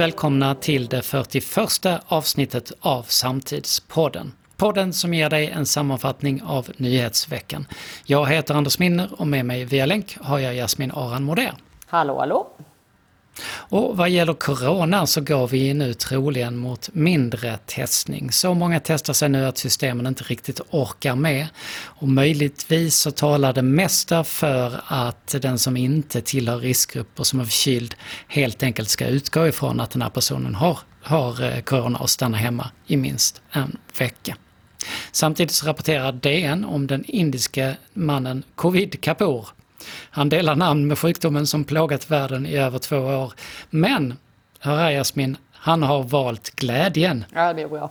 välkomna till det 41 avsnittet av Samtidspodden. Podden som ger dig en sammanfattning av nyhetsveckan. Jag heter Anders Minner och med mig via länk har jag Jasmin Aran Moder. Hallå, hallå! Och vad gäller corona så går vi nu troligen mot mindre testning. Så många testar sig nu att systemen inte riktigt orkar med. Och möjligtvis så talar det mesta för att den som inte tillhör riskgrupper som är förkyld helt enkelt ska utgå ifrån att den här personen har, har eh, corona och stanna hemma i minst en vecka. Samtidigt så rapporterar DN om den indiske mannen Covid Kapoor han delar namn med sjukdomen som plågat världen i över två år. Men, hör här Jasmin, han har valt glädjen. Ja, det är bra.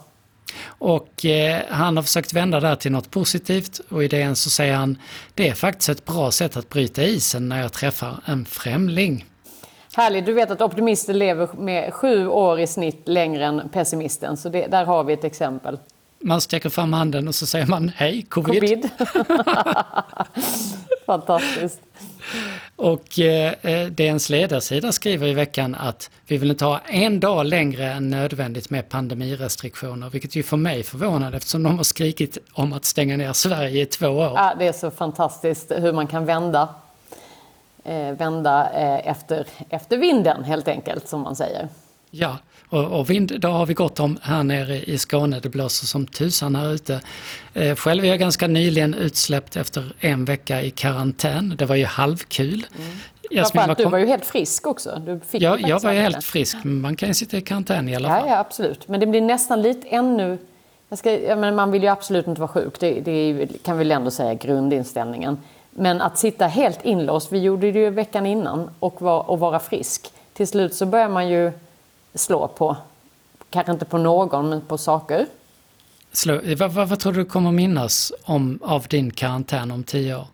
Och eh, han har försökt vända det här till något positivt och i det så säger han det är faktiskt ett bra sätt att bryta isen när jag träffar en främling. Härligt, du vet att optimisten lever med sju år i snitt längre än pessimisten, så det, där har vi ett exempel. Man sträcker fram handen och så säger man hej, covid. covid. Fantastiskt. Och eh, DNs ledarsida skriver i veckan att vi vill inte ha en dag längre än nödvändigt med pandemirestriktioner, vilket ju för mig förvånade eftersom de har skrikit om att stänga ner Sverige i två år. Ja, det är så fantastiskt hur man kan vända, eh, vända eh, efter, efter vinden helt enkelt, som man säger. Ja, och, och vind då har vi gott om här nere i Skåne. Det blåser som tusan här ute. Eh, själv är jag ganska nyligen utsläppt efter en vecka i karantän. Det var ju halvkul. Mm. Jasmin, var du var ju helt frisk också. Du fick ja, jag var ju helt frisk. Men man kan ju sitta i karantän i alla fall. Ja, ja absolut. Men det blir nästan lite ännu... Jag ska, jag menar, man vill ju absolut inte vara sjuk. Det, det kan vi väl ändå säga grundinställningen. Men att sitta helt inlåst, vi gjorde det ju veckan innan, och, var, och vara frisk. Till slut så börjar man ju slå på, kanske inte på någon, men på saker. Slå, vad, vad, vad tror du kommer minnas om, av din karantän om tio år?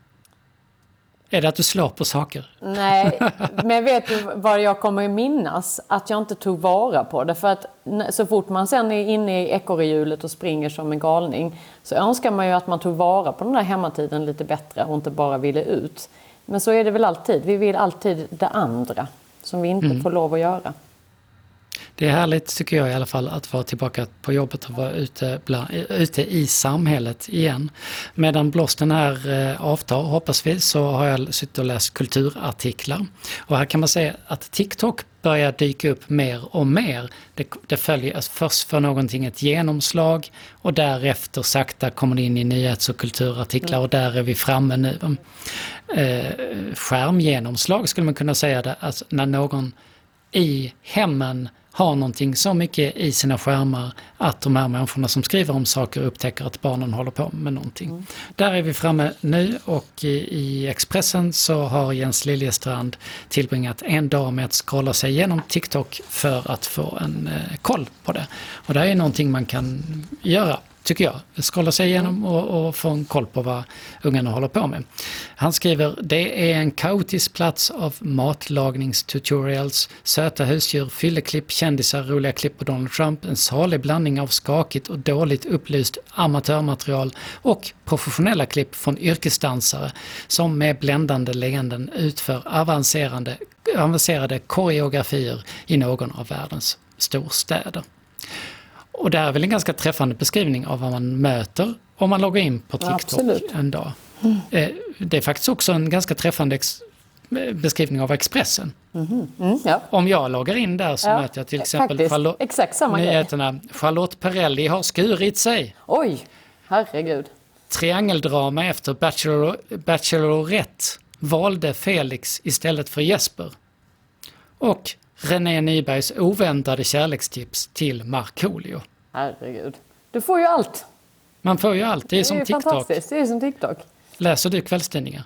Är det att du slår på saker? Nej, men vet du vad jag kommer minnas? Att jag inte tog vara på det. För att så fort man sen är inne i ekorrehjulet och springer som en galning så önskar man ju att man tog vara på den där hemmatiden lite bättre och inte bara ville ut. Men så är det väl alltid. Vi vill alltid det andra som vi inte mm. får lov att göra. Det är härligt tycker jag i alla fall att vara tillbaka på jobbet och vara ute, bland, ute i samhället igen. Medan blåsten här eh, avtar hoppas vi så har jag suttit och läst kulturartiklar. Och här kan man säga att TikTok börjar dyka upp mer och mer. Det, det följer, alltså först för någonting ett genomslag och därefter sakta kommer det in i nyhets och kulturartiklar och där är vi framme nu. Eh, skärmgenomslag skulle man kunna säga, det, alltså när någon i hemmen har någonting så mycket i sina skärmar att de här människorna som skriver om saker upptäcker att barnen håller på med någonting. Mm. Där är vi framme nu och i, Expressen så har Jens Liljestrand tillbringat en dag med att scrolla sig igenom TikTok för att få en eh, koll på det. Och det är någonting man kan göra tycker jag. Skrolla sig igenom och, och få en koll på vad ungarna håller på med. Han skriver, det är en kaotisk plats av matlagningstutorials, söta husdjur, fylleklipp, kändisar, roliga klipp på Donald Trump, en salig blandning av skakigt och dåligt upplyst amatörmaterial och professionella klipp från yrkesdansare som med bländande leenden utför avancerade, avancerade koreografier i någon av världens storstäder. Och det är väl en ganska träffande beskrivning av vad man möter om man loggar in på TikTok ja, en dag. Mm. Det är faktiskt också en ganska träffande beskrivning av Expressen. Mm. Mm, ja. Om jag loggar in där så ja, möter jag till exempel Charlotte, exakt samma nyheterna grej. Charlotte Perrelli har skurit sig. Oj, herregud. Triangeldrama efter Bachelor, Bachelorette valde Felix istället för Jesper. Och René Nybergs oväntade kärlekstips till Markoolio. Herregud. Du får ju allt. Man får ju allt. Det är, det är som TikTok. Fantastiskt. Det är som TikTok. Läser du kvällstidningar?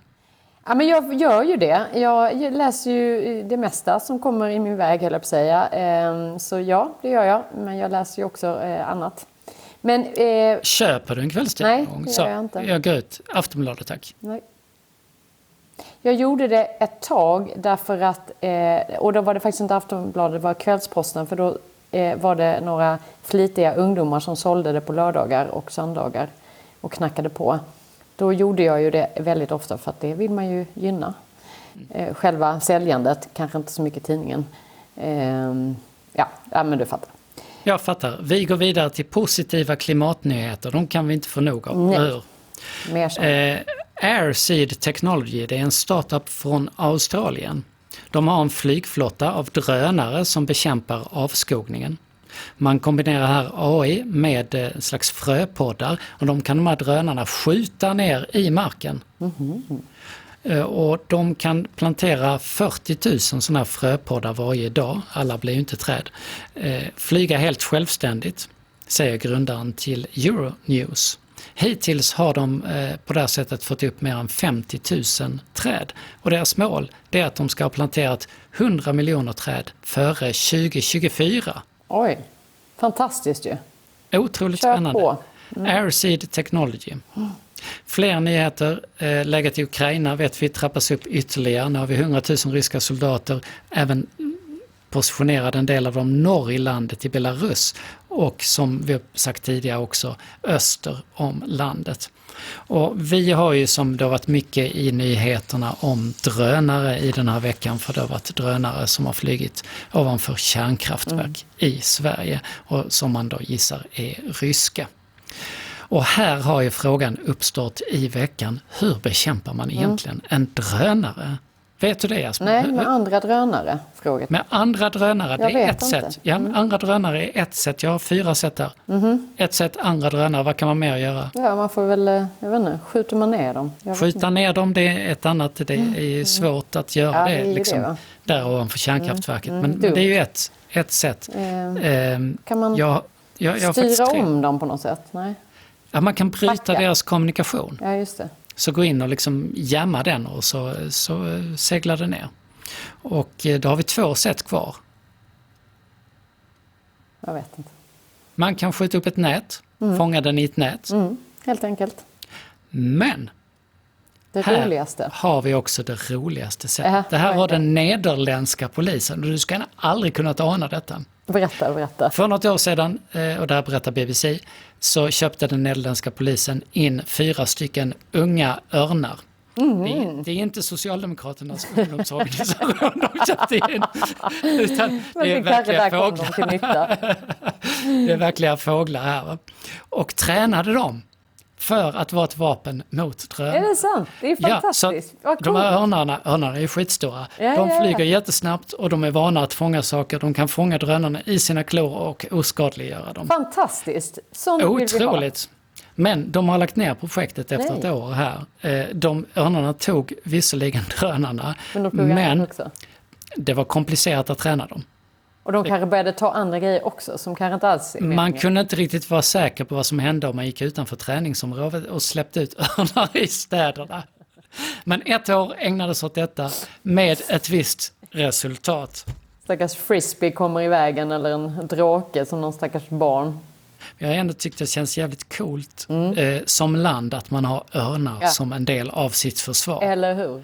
Ja, men jag gör ju det. Jag läser ju det mesta som kommer i min väg, höll jag på att säga. Ehm, så ja, det gör jag. Men jag läser ju också eh, annat. Men, eh... Köper du en kvällstidning? Nej, det gör jag inte. Jag går ut. Aftonbladet, tack. Nej. Jag gjorde det ett tag därför att, eh, och då var det faktiskt inte Aftonbladet, det var Kvällsposten för då eh, var det några flitiga ungdomar som sålde det på lördagar och söndagar och knackade på. Då gjorde jag ju det väldigt ofta för att det vill man ju gynna. Eh, själva säljandet, kanske inte så mycket tidningen. Ja, ja men du fattar. Jag fattar. Vi går vidare till positiva klimatnyheter. De kan vi inte få nog av. Nej. hur? Mer så. Airseed Technology, det är en startup från Australien. De har en flygflotta av drönare som bekämpar avskogningen. Man kombinerar här AI med eh, en slags fröpoddar och de kan de här drönarna skjuta ner i marken. Eh, Och de kan plantera 40 000 sådana här fröpoddar varje dag. Alla blir ju inte träd. Eh, Flyga helt självständigt, säger grundaren till Euronews. Hittills har de eh, på det här sättet fått upp mer än 50 000 träd. Och deras mål är att de ska ha planterat 100 miljoner träd före 2024. Oj, fantastiskt ju. Otroligt Kör spännande. på. Airseed Technology. Fler nyheter. Eh, läget i Ukraina vet vi trappas upp ytterligare. Nu har vi 100 000 ryska soldater. Även positionerade en del av dem norr i landet i Belarus. Och som vi har sagt tidigare också öster om landet. Och vi har ju som det har varit mycket i nyheterna om drönare i den här veckan. För det har varit drönare som har flygit ovanför kärnkraftverk i Sverige. Och som man då gissar är ryska. Och här har ju frågan uppstått i veckan. Hur bekämpar man egentligen en drönare? Vet du det Jasmin? Nej, med andra drönare? Fråget. med andra drönare, det Jag är vet ett inte. Mm. sätt. Ja, med andra drönare är ett sätt. Jag har fyra sätt där. Mhm. Ett sätt, andra drönare, vad kan man mer göra? Ja, man får väl, eh, jag vet inte, skjuter man ner dem? Skjuta ner dem, det är ett annat. Det är svårt att göra Mm. Ja, det är det, liksom, det, där ovanför kärnkraftverket. Mm, Men, men det är ju ett, ett sätt. Eh, Ehm, Kan man jag, jag, jag styra om dem på något sätt? Nej? Ja, man kan bryta Backa. deras kommunikation. Ja, just det. Så gå in och liksom jamma den och så, så seglar det ner. Och eh, då har vi två sätt kvar. Jag vet inte. Man kan skjuta upp ett nät, fånga den i ett nät. Mm, helt enkelt. Men Det här roligaste. har vi också det roligaste sättet. Jaha, det här det? den nederländska polisen. Du ska aldrig kunnat ana detta. Berätta, berätta. För något år sedan, eh, och det här berättar BBC, så köpte den nederländska polisen in fyra stycken unga örnar. Mm. Det, är, det är inte Socialdemokraternas ungdomsorganisation de köpte in. Utan det är verkliga fåglar. Det är verkliga fåglar här. Och tränade dem för att vara ett vapen mot drönare. Är det sant? Det är Ja, fantastiskt. Vad de här örnarna, örnarna är skitstora. Ja, de ja, ja. flyger jättesnabbt och de är vana att fånga saker. De kan fånga drönarna i sina klor och oskadliggöra dem. Fantastiskt. Sånt vill vi ha. Otroligt! Men de har lagt ner projektet efter Nej. ett år här. Eh, De örnarna tog visserligen drönarna, Men de men det var komplicerat att träna dem. Och de kanske började ta andra grejer också som kanske inte alls är Man meningen. kunde inte riktigt vara säker på vad som hände om man gick utanför träningsområdet och släppte ut örnar i städerna. Men ett år ägnades åt detta med ett visst resultat. Stackars frisbee kommer i vägen eller en drake som någon stackars barn. Jag har ändå tyckt det känns jävligt coolt eh, som land att man har örnar Mm. Ja. som en del av sitt försvar. Eller hur?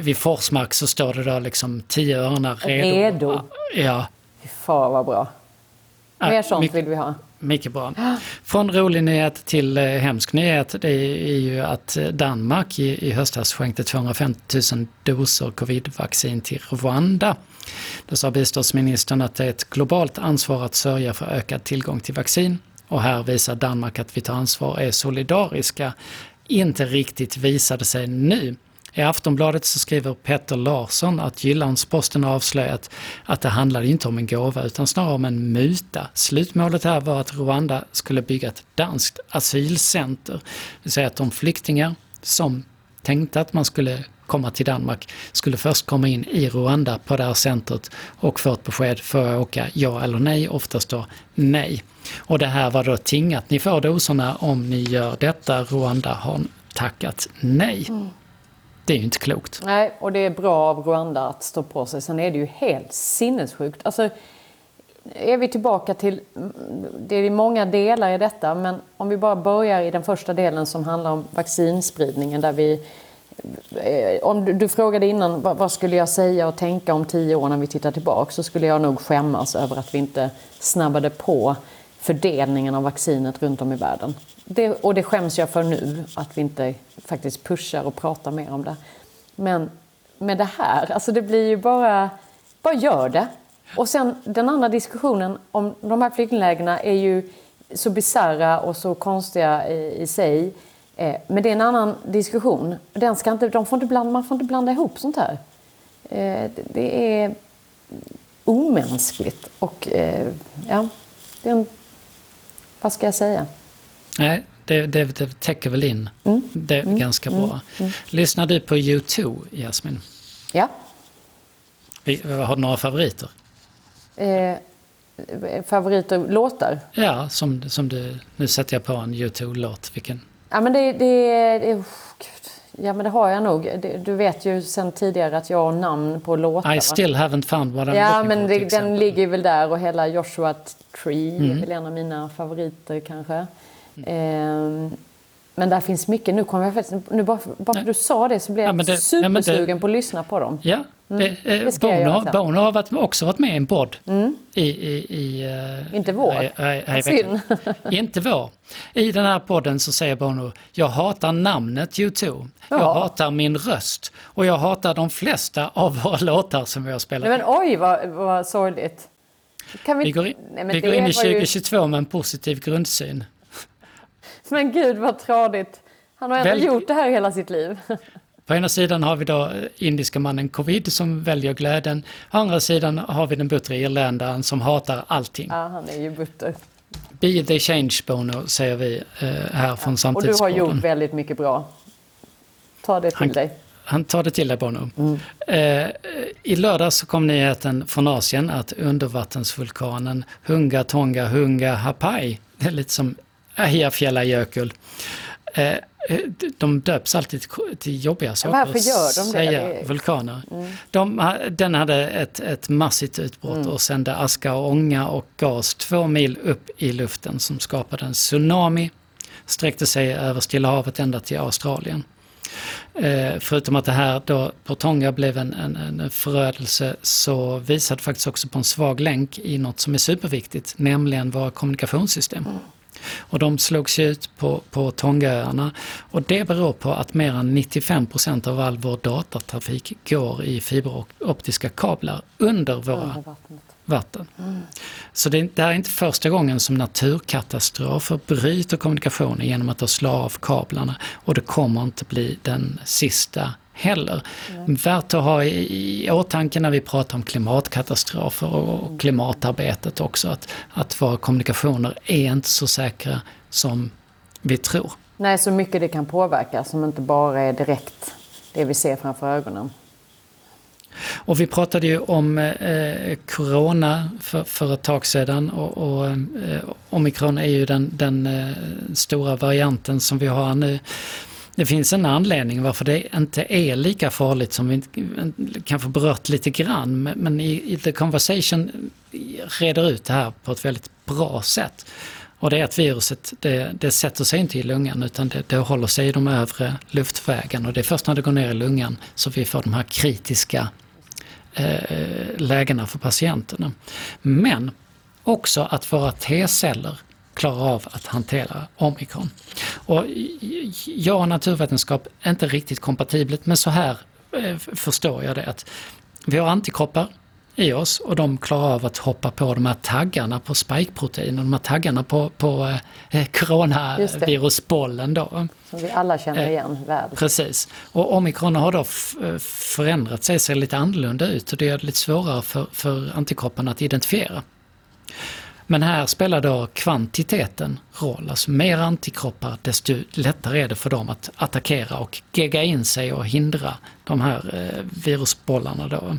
Vid Forsmark så står det då liksom tio örnar redo. Redo. Ja. Fy fan vad bra. Ja, Mer sånt mycket- vill vi ha. Mycket bra. Från rolig nyhet till eh, hemsk nyhet. Det är ju att eh, Danmark i, i höstas skänkte 250 000 doser covidvaccin till Rwanda. Då sa biståndsministern att det är ett globalt ansvar att sörja för ökad tillgång till vaccin. Och här visar Danmark att vi tar ansvar är solidariska. Inte riktigt visade sig nu. I Aftonbladet så skriver Petter Larsson att Jyllandsposten har avslöjat att det handlade inte om en gåva utan snarare om en muta. Slutmålet här var att Rwanda skulle bygga ett danskt asylcenter. Det vill säga att de flyktingar som tänkte att man skulle komma till Danmark skulle först komma in i Rwanda på det här centret och få ett besked för att åka ja eller nej, oftast då nej. Och det här var då tingat, ni får doserna om ni gör detta. Rwanda har tackat nej. Mm. Det är ju inte klokt. Nej, och det är bra av Rwanda att stå på sig. Sen är det ju helt sinnessjukt. Alltså, är vi tillbaka till... Det är många delar i detta, men om vi bara börjar i den första delen som handlar om vaccinspridningen där vi... Eh, om du, du frågade innan vad, vad skulle jag säga och tänka om tio år när vi tittar tillbaka så skulle jag nog skämmas över att vi inte snabbade på fördelningen av vaccinet runt om i världen. Det, och det skäms jag för nu, att vi inte faktiskt pushar och pratar mer om det. Men med det här, alltså det blir ju bara... Bara gör det. Och sen den andra diskussionen om de här flyktinglägren är ju så bisarra och så konstiga i, i sig. Eh, men det är en annan diskussion. Den ska inte, de får inte blanda, man får inte blanda ihop sånt här. Eh, det, det är omänskligt och eh, ja, det är en, vad ska jag säga? Nej, det, det, det täcker väl in Mm. det ganska bra. Lyssnar du på U2, Jasmin? Ja. Har du några favoriter? Eh, favoriter låtar? Ja, som, som du... Nu sätter jag på en U2-låt. Vilken? Ja men det, det, det oh, gud. Ja men det har jag nog. Du vet ju sen tidigare att jag har namn på låtar. I still haven't found what I'm Ja men det, den ligger väl där och hela Joshua Tree Mm. är väl en av mina favoriter kanske. Ehm, men där finns mycket. Nu kommer jag faktiskt, nu bara, bara för att du sa det så blev Ja, jag men det- ja, men det- supersugen på att lyssna på dem. Ja, eh, Mm. Det ska jag Bono. Bono har varit, också varit med i en podd. I, i, i, eh, Inte vår. nej, nej, nej, Synd. Inte vår. I den här podden så säger Bono, jag hatar namnet U2. Jag Ja. hatar min röst. Och jag hatar de flesta av våra låtar som vi har spelat. Nej, men oj vad, vad sorgligt. Kan vi, vi går in, Nej, men vi det går in i var ju- 2022 med en positiv grundsyn. Men gud vad tradigt. Han har ändå Välj- gjort det här hela sitt liv. På ena sidan har vi då eh, indiska mannen covid som väljer glädjen. Å andra sidan har vi den buttre irländaren som hatar allting. Ja, han är ju butter. Be the change Bono, säger vi eh, här från Och du har gjort väldigt mycket bra. Ta det till Han- dig. Han tar det till dig Bono. Mm. Eh, I lördag så kom nyheten från Asien att undervattensvulkanen Hunga Tonga Hunga Hapai, det är lite som Eyjafjallajökull, eh, eh, de döps alltid till- jobbiga saker. varför gör de det? Det vulkaner. De, ha- den hade ett, ett massivt utbrott och sände aska och ånga och gas två mil upp i luften som skapade en tsunami. Sträckte sig över Stilla havet ända till Australien. Eh, förutom att det här då på Tonga blev en, en, en förödelse så visade faktiskt också på en svag länk i något som är superviktigt, nämligen våra kommunikationssystem. Och de slogs ut på, på Tongaöarna och det beror på att mer än 95% av all vår datatrafik går i fiberoptiska kablar under våra Under vatten. Så det, är- det här är inte första gången som naturkatastrofer bryter kommunikationen genom att de slår av kablarna. Och det kommer inte bli den sista heller. Värt att ha i, i åtanke när vi pratar om klimatkatastrofer och, och klimatarbetet också att, att våra kommunikationer är inte så säkra som vi tror. Nej, så mycket det kan påverka som inte bara är direkt det vi ser framför ögonen. Och vi pratade ju om eh, corona för, för ett tag sedan och, och eh, omikron är ju den, den eh, stora varianten som vi har nu. Det finns en anledning varför det inte är lika farligt som vi kanske berört lite grann. Men, i, i The Conversation reder ut det här på ett väldigt bra sätt. Och det är att viruset det, det sätter sig inte i lungan utan det, det håller sig i de övre luftvägarna. Och det är först när det går ner i lungan som vi får de här kritiska eh, lägena för patienterna. Men också att våra T-celler klarar av att hantera omikron. Och jag och naturvetenskap är inte riktigt kompatibelt men så här eh, förstår jag det att vi har antikroppar i oss och de klarar av att hoppa på de här taggarna på spikeprotein och de här taggarna på, på eh, coronavirusbollen då. Som vi alla känner Eh, igen väl. Precis. Och omikron har då eh, förändrat sig, ser lite annorlunda ut och det det lite svårare för, för antikropparna att identifiera. Men här spelar då kvantiteten roll. Alltså mer antikroppar desto lättare är det för dem att attackera och gegga in sig och hindra de här eh, virusbollarna då.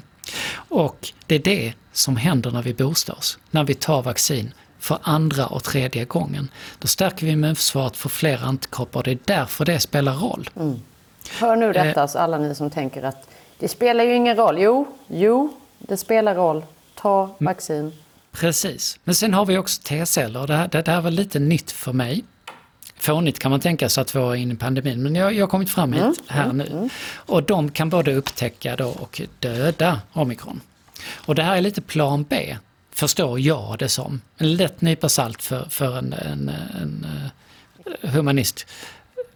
Och det är det som händer när vi boostar oss, när vi tar vaccin för andra och tredje gången. Då stärker vi immunförsvaret för fler antikroppar och det är därför det spelar roll. Hör nu Eh. detta, så alla ni som tänker att det spelar ju ingen roll. Jo, jo, det spelar roll. Ta Mm. vaccin. Precis. Men sen har vi också T-celler det här, det, det här var lite nytt för mig. Fånigt kan man tänka sig att vara inne i pandemin, men jag, jag har kommit fram hit här nu. Och de kan både upptäcka då och döda omikron. Och det här är lite plan B, förstår jag det som. En lätt nypa salt för, för en, en, en eh, humanist.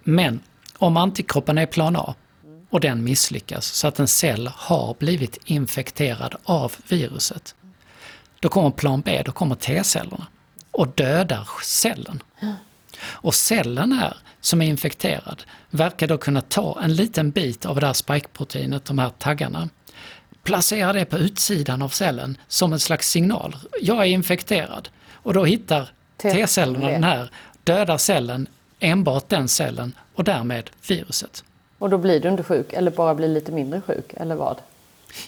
Men om antikropparna är plan A och den misslyckas så att en cell har blivit infekterad av viruset då kommer plan B, då kommer T-cellerna och dödar cellen. Och cellen här, som är infekterad, verkar då kunna ta en liten bit av det här spikeproteinet, de här taggarna, placera det på utsidan av cellen som en slags signal. Jag är infekterad. Och då hittar T-cellerna den här, dödar cellen, enbart den cellen och därmed viruset. Och då blir du inte sjuk eller bara blir lite mindre sjuk eller vad?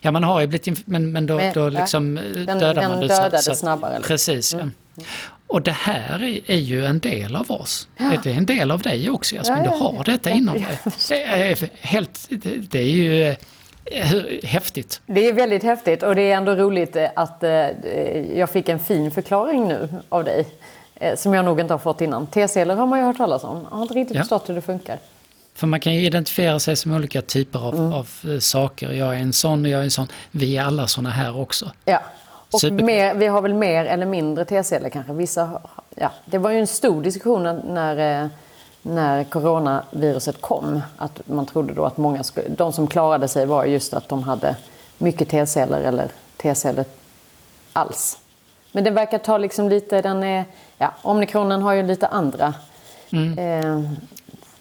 Ja man har ju blivit men, men då, men, då liksom den, dödar den man det. Den dödade så, snabbare. Precis. Mm. Ja. Och det här är, är, ju en del av oss. Ja. Det är en del av dig också Jasmin, ja, du har detta inom dig. Det är, helt, det, det är ju häftigt. Det är väldigt häftigt och det är ändå roligt att eh, jag fick en fin förklaring nu av dig. Eh, som jag nog inte har fått innan. T-celler har man ju hört talas om. Jag har inte riktigt ja. förstått hur det funkar. För man kan ju identifiera sig som olika typer av, mm. av eh, saker. Jag är en sån och jag är en sån. Vi är alla såna här också. Ja. Och mer, vi har väl mer eller mindre T-celler kanske. Vissa, ja. Det var ju en stor diskussion när, när coronaviruset kom. Att man trodde då att många, de som klarade sig var just att de hade mycket T-celler eller T-celler alls. Men den verkar ta liksom lite, den är, ja, omikronen har ju lite andra mm. eh,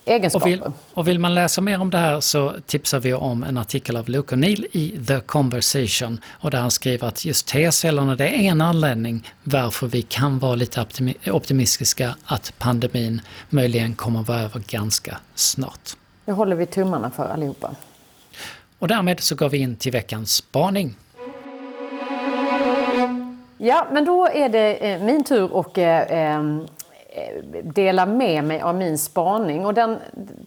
egenskaper. Och vill, och vill, man läsa mer om det här så tipsar vi om en artikel av Luke O'Neill i The Conversation. Och där han skriver att just T-cellerna det är en anledning varför vi kan vara lite optimistiska att pandemin möjligen kommer att vara över ganska snart. Det håller vi tummarna för allihopa. Och därmed så går vi in till veckans spaning. Ja, men då är det eh, min tur att Eh, dela med mig av min spaning. Och den,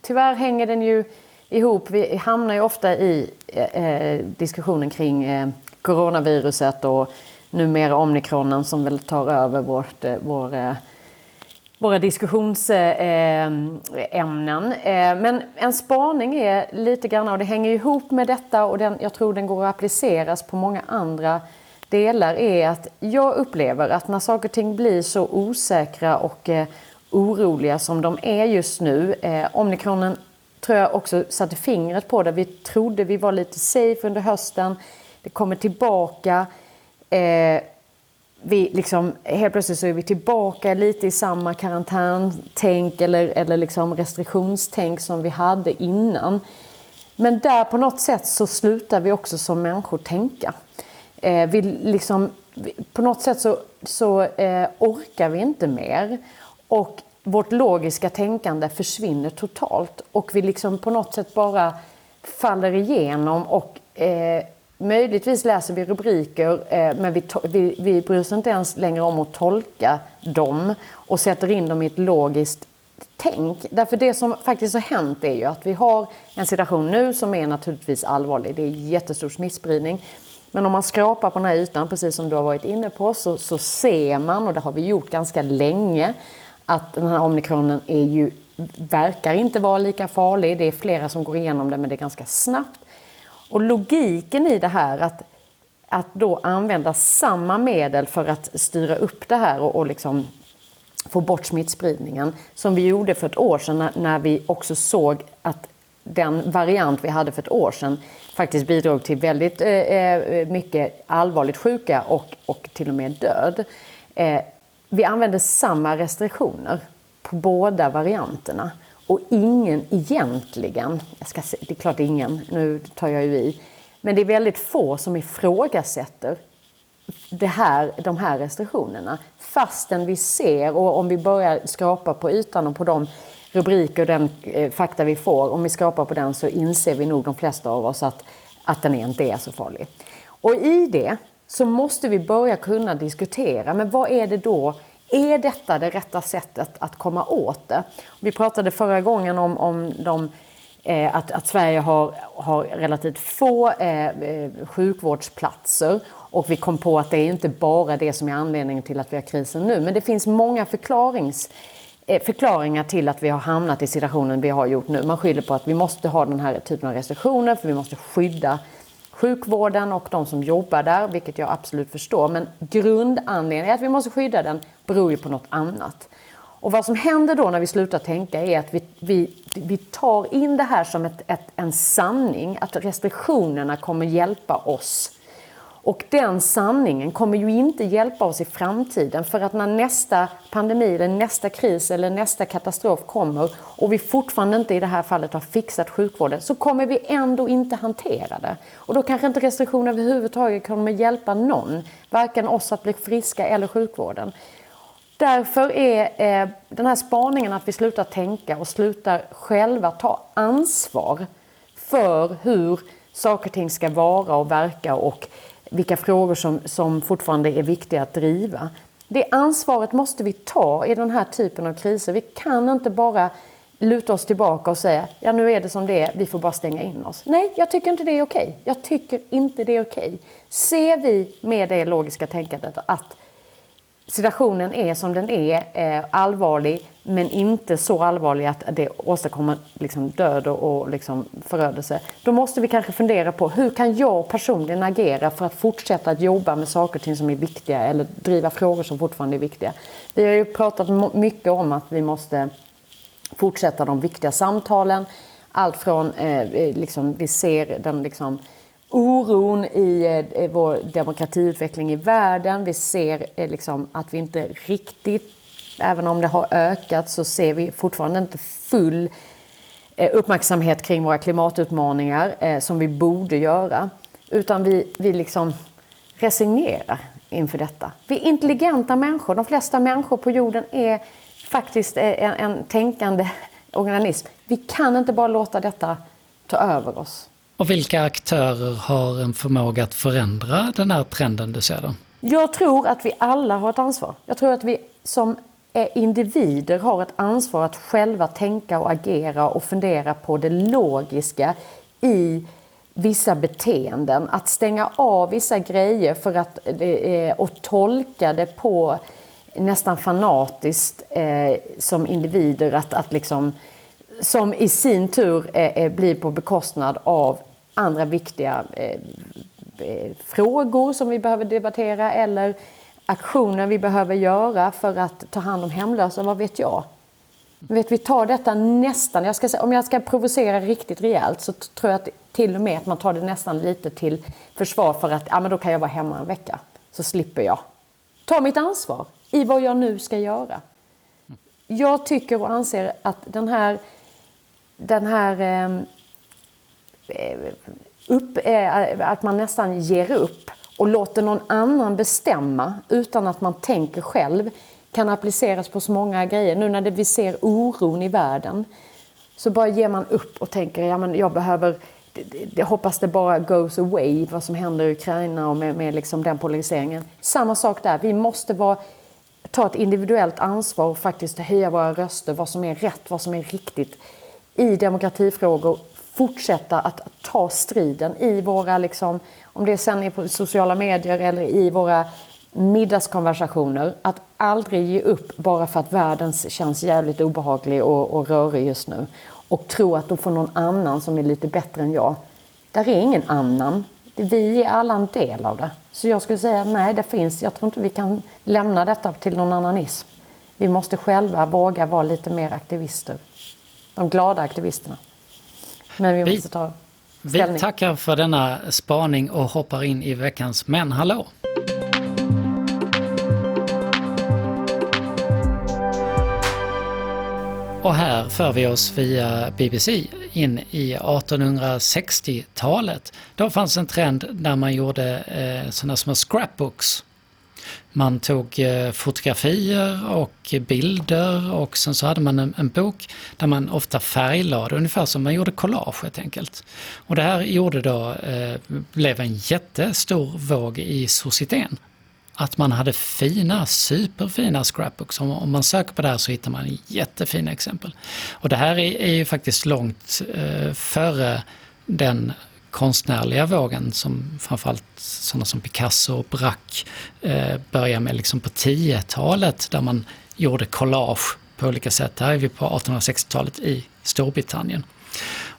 tyvärr hänger den ju ihop. Vi hamnar ju ofta i eh, eh diskussionen kring eh, coronaviruset och numera omikronen som väl tar över vårt, eh, vår, eh, våra diskussionsämnen. Men en spaning är lite grann, och det hänger ihop med detta och den, jag tror den går att appliceras på många andra delar är att jag upplever att när saker och ting blir så osäkra och eh, oroliga som de är just nu. Eh, omikronen tror jag också satte fingret på det. Vi trodde vi var lite safe under hösten. Det kommer tillbaka. Eh, vi liksom, helt plötsligt så är vi tillbaka lite i samma karantäntänk eller, eller liksom restriktionstänk som vi hade innan. Men där på något sätt så slutar vi också som människor tänka. Eh, vi liksom, på något sätt så, så eh, orkar vi inte mer. Och vårt logiska tänkande försvinner totalt. Och vi liksom på något sätt bara faller igenom och eh, möjligtvis läser vi rubriker eh, men vi, vi, vi bryr oss inte ens längre om att tolka dem och sätter in dem i ett logiskt tänk. Därför det som faktiskt har hänt är ju att vi har en situation nu som är naturligtvis allvarlig. Det är jättestor smittspridning. Men om man skrapar på den här ytan, precis som du har varit inne på, så, så ser man, och det har vi gjort ganska länge, att den här omikronen är ju, verkar inte vara lika farlig. Det är flera som går igenom det, men det är ganska snabbt. Och logiken i det här, att, att då använda samma medel för att styra upp det här och, och liksom få bort smittspridningen, som vi gjorde för ett år sedan när, när vi också såg att den variant vi hade för ett år sedan faktiskt bidrog till väldigt eh, eh, mycket allvarligt sjuka och, och till och med död. Eh, vi använde samma restriktioner på båda varianterna. Och ingen egentligen, jag ska se, det är klart ingen, nu tar jag ju i, men det är väldigt få som ifrågasätter det här, de här restriktionerna. Fastän vi ser, och om vi börjar skrapa på ytan och på de rubriker och den eh, fakta vi får, om vi skrapar på den så inser vi nog de flesta av oss att, att den inte är så farlig. Och i det så måste vi börja kunna diskutera, men vad är det då är detta det rätta sättet att komma åt det? Vi pratade förra gången om, om de, eh, att, att, Sverige har, har relativt få eh, eh, sjukvårdsplatser och vi kom på att det är inte bara det som är anledningen till att vi har krisen nu, men det finns många förklarings Eh, Eh, förklaringar till att vi har hamnat i situationen vi har gjort nu. Man skyller på att vi måste ha den här typen av restriktioner för vi måste skydda sjukvården och de som jobbar där, vilket jag absolut förstår. Men grundanledningen att vi måste skydda den beror ju på något annat. Och vad som händer då när vi slutar tänka är att vi, vi, vi tar in det här som ett, ett, en sanning, att restriktionerna kommer hjälpa oss och den sanningen kommer ju inte hjälpa oss i framtiden för att när nästa pandemi eller nästa kris eller nästa katastrof kommer och vi fortfarande inte i det här fallet har fixat sjukvården så kommer vi ändå inte hantera det. Och då kanske inte restriktioner överhuvudtaget kommer hjälpa någon, varken oss att bli friska eller sjukvården. Därför är eh, den här spaningen att vi slutar tänka och slutar själva ta ansvar för hur saker och ting ska vara och verka och vilka frågor som, som fortfarande är viktiga att driva. Det ansvaret måste vi ta i den här typen av kriser. Vi kan inte bara luta oss tillbaka och säga ja nu är det som det är, vi får bara stänga in oss. Nej, jag tycker inte det är okej. Jag tycker inte det är okej. Ser vi med det logiska tänkandet att situationen är som den är, eh, allvarlig, men inte så allvarlig att det åstadkommer liksom död och, och liksom förödelse. Då måste vi kanske fundera på hur kan jag personligen agera för att fortsätta att jobba med saker och ting som är viktiga eller driva frågor som fortfarande är viktiga. Vi har ju pratat mycket om att vi måste fortsätta de viktiga samtalen. Allt från, eh, eh liksom, vi ser den liksom, oron i eh, eh, vår demokratiutveckling i världen. Vi ser eh, liksom att vi inte riktigt, även om det har ökat, så ser vi fortfarande inte full eh, uppmärksamhet kring våra klimatutmaningar eh, som vi borde göra. Utan vi, vi liksom resignerar inför detta. Vi är intelligenta människor. De flesta människor på jorden är faktiskt eh, en, en tänkande organism. Vi kan inte bara låta detta ta över oss. Och vilka aktörer har en förmåga att förändra den här trenden du ser då? Jag tror att vi alla har ett ansvar. Jag tror att vi som individer har ett ansvar att själva tänka och agera och fundera på det logiska i vissa beteenden. Att stänga av vissa grejer för att, eh, eh, och tolka det på nästan fanatiskt eh, som individer. Att, att liksom, som i sin tur eh, eh blir på bekostnad av andra viktiga eh, eh, frågor som vi behöver debattera eller aktioner vi behöver göra för att ta hand om hemlösa, vad vet jag? Vet, vi tar detta nästan, jag ska om jag ska provocera riktigt rejält så tror jag att till och med att man tar det nästan lite till försvar för att ja, men då kan jag vara hemma en vecka så slipper jag. Ta mitt ansvar i vad jag nu ska göra. Jag tycker och anser att den här, den här eh, Eh, upp, eh, att man nästan ger upp och låter någon annan bestämma utan att man tänker själv kan appliceras på så många grejer. Nu när vi ser oron i världen så bara ger man upp och tänker ja, men jag behöver jag hoppas det bara goes away vad som händer i Ukraina och med, med liksom den polariseringen. Samma sak där, vi måste vara, ta ett individuellt ansvar och faktiskt höja våra röster, vad som är rätt, vad som är riktigt i demokratifrågor fortsätta att ta striden i våra, liksom, om det sen är på sociala medier eller i våra middagskonversationer. Att aldrig ge upp bara för att världen känns jävligt obehaglig och, och rörig just nu. Och tro att då får någon annan som är lite bättre än jag. Där är ingen annan. Vi är alla en del av det. Så jag skulle säga nej, det finns. Jag tror inte vi kan lämna detta till någon annanism. Vi måste själva våga vara lite mer aktivister. De glada aktivisterna. Men vi måste ta ställning. Vi tackar för denna spaning och hoppar in i veckans Men hallå! Och här för vi oss via BBC in i 1860-talet. Då fanns en trend där man gjorde eh, sådana små scrapbooks man tog eh, fotografier och bilder och sen så hade man en, en bok där man ofta färglade, ungefär som man gjorde collage helt enkelt. Och det här gjorde då, eh, blev en jättestor våg i societeten. Att man hade fina, superfina scrapbooks. Om, om man söker på det här så hittar man jättefina exempel. Och det här är, är ju faktiskt långt eh, före den konstnärliga vågen som framförallt sådana som Picasso och Braque eh, börjar med liksom på 10-talet där man gjorde collage på olika sätt. Här är vi på 1860-talet i Storbritannien.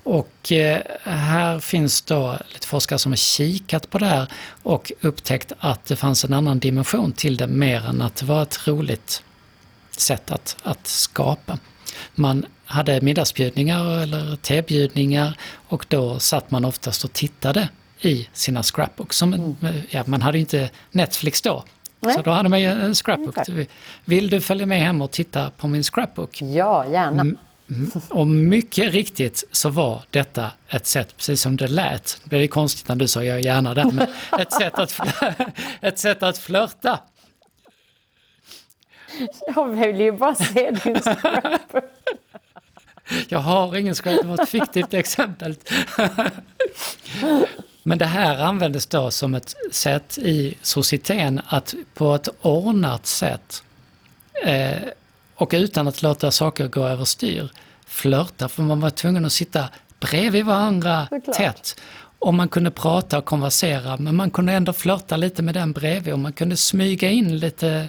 Och eh, här finns då lite forskare som har kikat på det här och upptäckt att det fanns en annan dimension till det mer än att det var ett roligt sätt att, att skapa. Man hade middagsbjudningar eller tebjudningar och då satt man oftast och tittade i sina scrapbooks. Som, en- ja, man hade ju inte Netflix då. Nej. Så då hade man ju en scrapbook. Exakt. Vill du följa med hem och titta på min scrapbook? Ja, gärna. Mm. Och mycket riktigt så var detta ett sätt, precis som det lät, det blir konstigt när du sa jag gärna det, men ett sätt att, ett sätt att flörta. Jag vill ju bara se din scrapbook. Jag har ingen scrap, det var ett fiktivt exempel. Men det här användes då som ett sätt i societeten att på ett ordnat sätt eh, och utan att låta saker gå överstyr flörta, för man var tvungen att sitta bredvid varandra tätt. Och man kunde prata och konversera, men man kunde ändå flörta lite med den bredvid och man kunde smyga in lite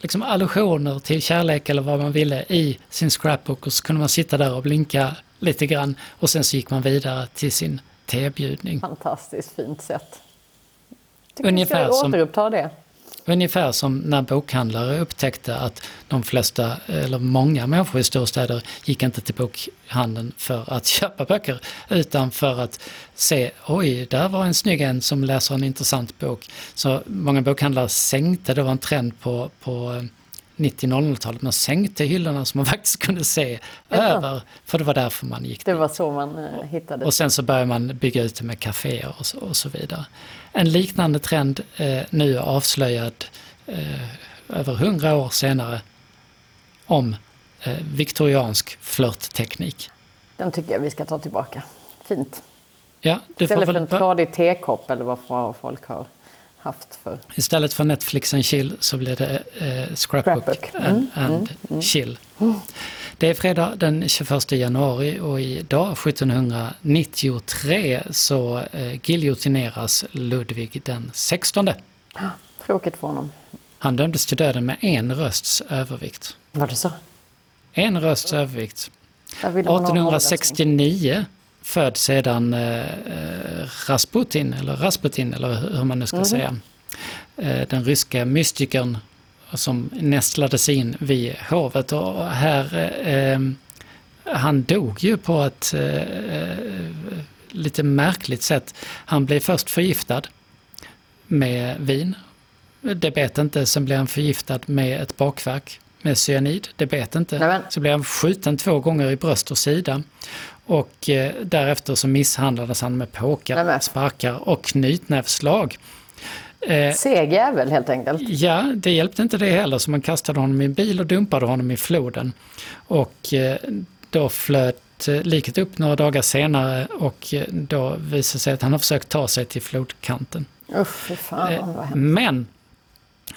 liksom allusioner till kärlek eller vad man ville i sin scrapbook och så kunde man sitta där och blinka lite grann och sen så gick man vidare till sin tebjudning. Fantastiskt fint sätt. Tycker Ungefär vi ska som- återuppta det. Ungefär som när bokhandlare upptäckte att de flesta, eller många människor i storstäder gick inte till bokhandeln för att köpa böcker utan för att se, oj, där var en snygg en som läser en intressant bok. Så många bokhandlare sänkte, det var en trend på, på 90-00-talet, man sänkte hyllorna så man faktiskt kunde se över, för det var därför man gick Det var så man eh, hittade. och sen så börjar man bygga ut det med kaféer och så, och så vidare. En liknande trend eh, nu avslöjad eh, över hundra år senare om eh, viktoriansk flörtteknik. Den tycker jag vi ska ta tillbaka. Fint. Ja, du Istället för en tradig tekopp eller vad folk har haft för. istället för Netflix and chill så blir det eh, scrapbook, Scrapbook. and, and chill. Det är fredag den 21 januari och idag 1793 så eh, giljotineras Ludvig den 16. Tråkigt för honom. Han dömdes till döden med en rösts övervikt. Var det så? En rösts övervikt. Där ville man ha en omröstning. 1869 föds sedan eh, eh, Rasputin, eller Rasputin, eller hur man nu ska säga. Eh, den ryska mystikern som nästlades in vid hovet. Och här, eh, han dog ju på ett eh, lite märkligt sätt. Han blev först förgiftad med vin. Det bet inte, sen blev han förgiftad med ett bakverk med cyanid. Det bet inte. Så blev han skjuten två gånger i bröst och sida. Och eh, därefter så misshandlades han med påkar, sparkar och knytnävsslag. Eh, Seg jävel helt enkelt. Ja, det hjälpte inte det heller så man kastade honom i en bil och dumpade honom i floden. Och eh, då flöt eh, liket upp några dagar senare och eh, då visade sig att han har försökt ta sig till flodkanten. Usch, fan Eh, vad hemskt. Men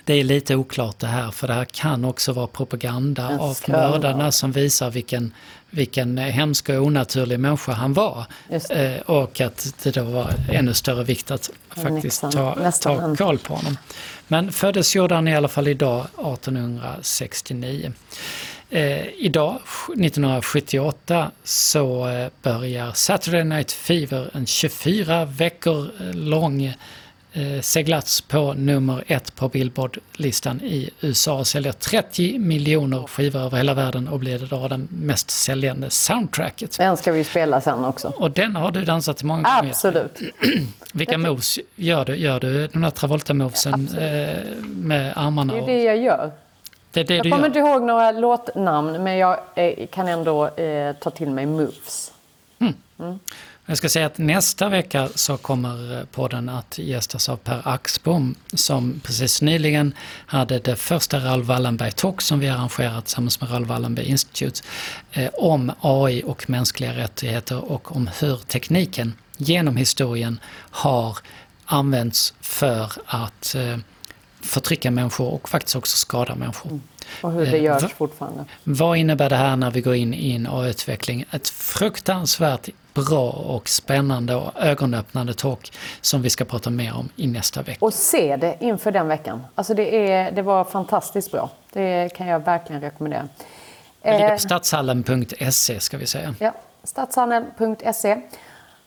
det är lite oklart det här för det här kan också vara propaganda av mördarna som visar vilken, vilken hemsk och onaturlig människa han var. Eh, och att det då var ännu större vikt att faktiskt ta, ta koll på honom. Men föddes gjorde han i alla fall idag 1869. Eh, idag, 1978, så eh, börjar Saturday Night Fever, en 24 veckor eh, lång seglats på nummer ett på Billboard-listan i USA. Säljer 30 miljoner skivor över hela världen och blir idag den mest säljande soundtracket. Den ska vi spela sen också. Och den har du dansat till många gånger. Absolut. Vilka moves gör du? Gör du de där Travolta-movesen eh, med armarna? Det är och- det jag gör. det är det Jag du kommer gör? inte ihåg några låtnamn men jag eh, kan ändå eh, ta till mig moves. Jag ska säga att nästa vecka så kommer eh, podden att gästas av Per Axbom som precis nyligen hade det första Raoul Wallenberg Talk som vi arrangerat tillsammans med Raoul Wallenberg Institute eh, om AI och mänskliga rättigheter och om hur tekniken genom historien har använts för att eh, förtrycka människor och faktiskt också skada människor. Mm. Och hur det Eh, görs va- fortfarande. Vad innebär det här när vi går in i en AI-utveckling? Ett fruktansvärt bra och spännande och ögonöppnande talk som vi ska prata mer om i nästa vecka. Och se det inför den veckan. Alltså det, är, det var fantastiskt bra. Det kan jag verkligen rekommendera. Det ligger Eh, på stadshallen.se ska vi säga. Ja, stadshandeln.se.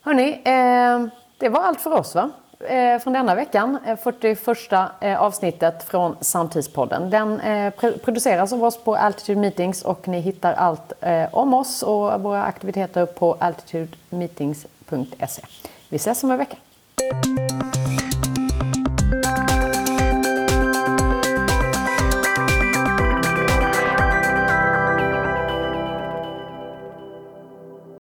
Hörni, eh, det var allt för oss va? Eh, från denna veckan, eh, 41 eh, avsnittet från Samtidspodden. Den produceras av oss på Altitude Meetings och ni hittar allt om oss och våra aktiviteter på altitudemeetings.se. Vi ses om en vecka.